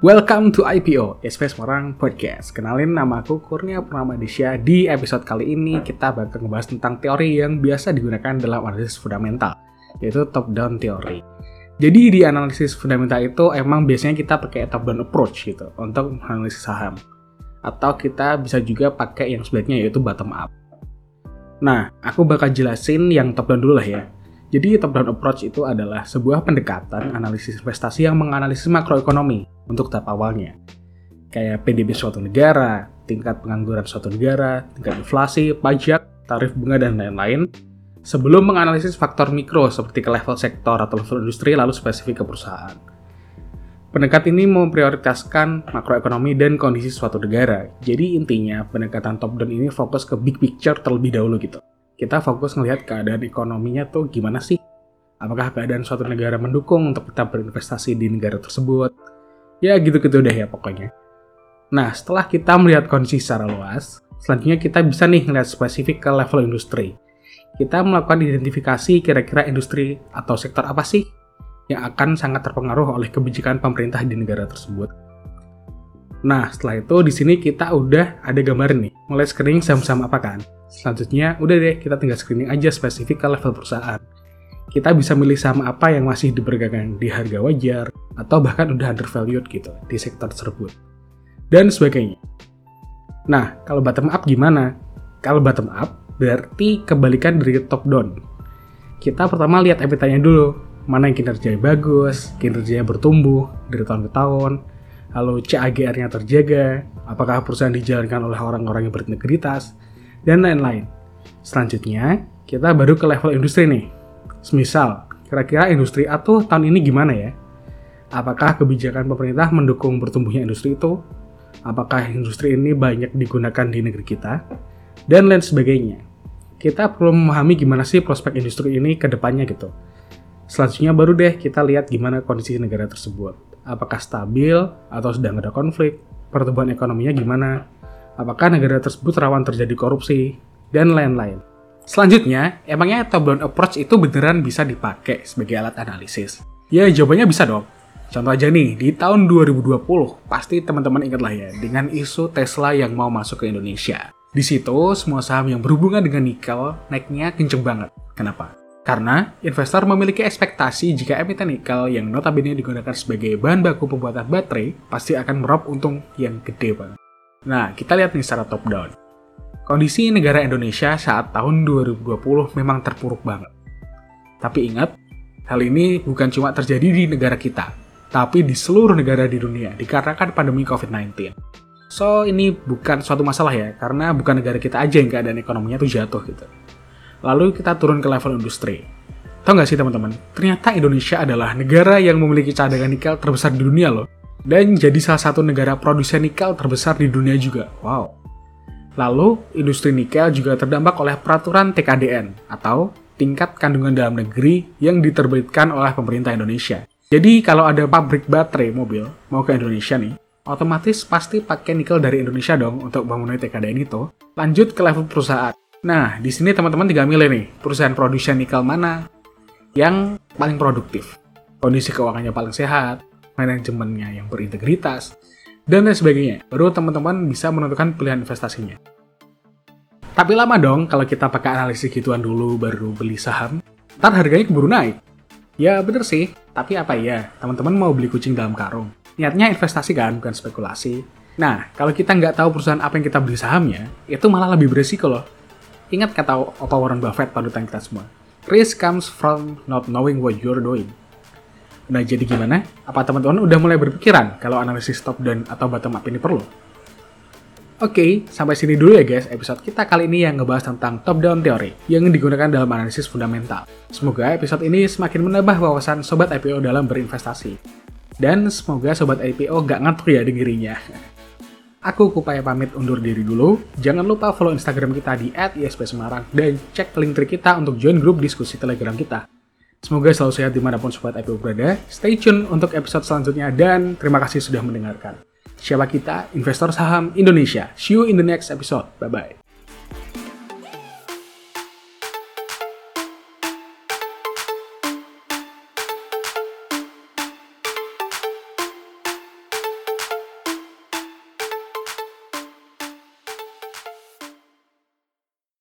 Welcome to IPO, SP Semarang Podcast. Kenalin nama aku Kurnia Purnama Desya. Di episode kali ini kita bakal ngebahas tentang teori yang biasa digunakan dalam analisis fundamental, yaitu top-down teori. Jadi di analisis fundamental itu emang biasanya kita pakai top-down approach gitu untuk menganalisis saham. Atau kita bisa juga pakai yang sebaliknya yaitu bottom up. Nah, aku bakal jelasin yang top-down dulu lah ya. Jadi top-down approach itu adalah sebuah pendekatan analisis investasi yang menganalisis makroekonomi untuk tahap awalnya. Kayak PDB suatu negara, tingkat pengangguran suatu negara, tingkat inflasi, pajak, tarif bunga, dan lain-lain, sebelum menganalisis faktor mikro seperti ke level sektor atau level industri lalu spesifik ke perusahaan. Pendekatan ini memprioritaskan makroekonomi dan kondisi suatu negara. Jadi intinya pendekatan top down ini fokus ke big picture terlebih dahulu gitu kita fokus ngelihat keadaan ekonominya tuh gimana sih? Apakah keadaan suatu negara mendukung untuk kita berinvestasi di negara tersebut? Ya gitu-gitu deh ya pokoknya. Nah, setelah kita melihat kondisi secara luas, selanjutnya kita bisa nih ngelihat spesifik ke level industri. Kita melakukan identifikasi kira-kira industri atau sektor apa sih yang akan sangat terpengaruh oleh kebijakan pemerintah di negara tersebut. Nah, setelah itu di sini kita udah ada gambar nih, mulai screening saham-saham apa kan. Selanjutnya, udah deh kita tinggal screening aja spesifik ke level perusahaan. Kita bisa milih saham apa yang masih diperdagangkan di harga wajar, atau bahkan udah undervalued gitu di sektor tersebut. Dan sebagainya. Nah, kalau bottom up gimana? Kalau bottom up, berarti kebalikan dari top down. Kita pertama lihat EBITDA-nya dulu, mana yang kinerjanya bagus, kinerjanya bertumbuh dari tahun ke tahun, lalu CAGR-nya terjaga, apakah perusahaan dijalankan oleh orang-orang yang berintegritas, dan lain-lain. Selanjutnya, kita baru ke level industri nih. Semisal, kira-kira industri A tuh tahun ini gimana ya? Apakah kebijakan pemerintah mendukung bertumbuhnya industri itu? Apakah industri ini banyak digunakan di negeri kita? Dan lain sebagainya. Kita perlu memahami gimana sih prospek industri ini ke depannya gitu. Selanjutnya baru deh kita lihat gimana kondisi negara tersebut. Apakah stabil atau sedang ada konflik? Pertumbuhan ekonominya gimana? Apakah negara tersebut rawan terjadi korupsi, dan lain-lain. Selanjutnya, emangnya top-down approach itu beneran bisa dipakai sebagai alat analisis? Ya, jawabannya bisa dong. Contoh aja nih, di tahun 2020, pasti teman-teman ingat lah ya, dengan isu Tesla yang mau masuk ke Indonesia. Di situ, semua saham yang berhubungan dengan nikel naiknya kenceng banget. Kenapa? Karena investor memiliki ekspektasi jika emiten nikel yang notabene digunakan sebagai bahan baku pembuatan baterai pasti akan meraup untung yang gede banget. Nah, kita lihat nih secara top down. Kondisi negara Indonesia saat tahun 2020 memang terpuruk banget. Tapi ingat, hal ini bukan cuma terjadi di negara kita, tapi di seluruh negara di dunia dikarenakan pandemi COVID-19. So, ini bukan suatu masalah ya, karena bukan negara kita aja yang keadaan ekonominya tuh jatuh gitu. Lalu kita turun ke level industri. Tahu nggak sih teman-teman, ternyata Indonesia adalah negara yang memiliki cadangan nikel terbesar di dunia loh dan jadi salah satu negara produsen nikel terbesar di dunia juga. Wow. Lalu, industri nikel juga terdampak oleh peraturan TKDN atau tingkat kandungan dalam negeri yang diterbitkan oleh pemerintah Indonesia. Jadi kalau ada pabrik baterai mobil mau ke Indonesia nih, otomatis pasti pakai nikel dari Indonesia dong untuk memenuhi TKDN itu. Lanjut ke level perusahaan. Nah, di sini teman-teman tinggal milih nih, perusahaan produsen nikel mana yang paling produktif. Kondisi keuangannya paling sehat, manajemennya yang berintegritas, dan lain sebagainya. Baru teman-teman bisa menentukan pilihan investasinya. Tapi lama dong kalau kita pakai analisis gituan dulu baru beli saham, ntar harganya keburu naik. Ya bener sih, tapi apa ya, teman-teman mau beli kucing dalam karung. Niatnya investasi kan, bukan spekulasi. Nah, kalau kita nggak tahu perusahaan apa yang kita beli sahamnya, itu malah lebih beresiko loh. Ingat kata Opa Warren Buffett panutan kita semua. Risk comes from not knowing what you're doing. Nah, jadi gimana? Apa teman-teman udah mulai berpikiran kalau analisis top down atau bottom up ini perlu? Oke, okay, sampai sini dulu ya guys episode kita kali ini yang ngebahas tentang top down teori yang digunakan dalam analisis fundamental. Semoga episode ini semakin menambah wawasan sobat IPO dalam berinvestasi. Dan semoga sobat IPO gak ngantuk ya dengirinya. Aku Kupaya pamit undur diri dulu. Jangan lupa follow Instagram kita di @ispsemarang dan cek link trik kita untuk join grup diskusi Telegram kita. Semoga selalu sehat di mana pun Sobat IPO berada. Stay tune untuk episode selanjutnya dan terima kasih sudah mendengarkan. Siapa kita? Investor Saham Indonesia. See you in the next episode. Bye-bye.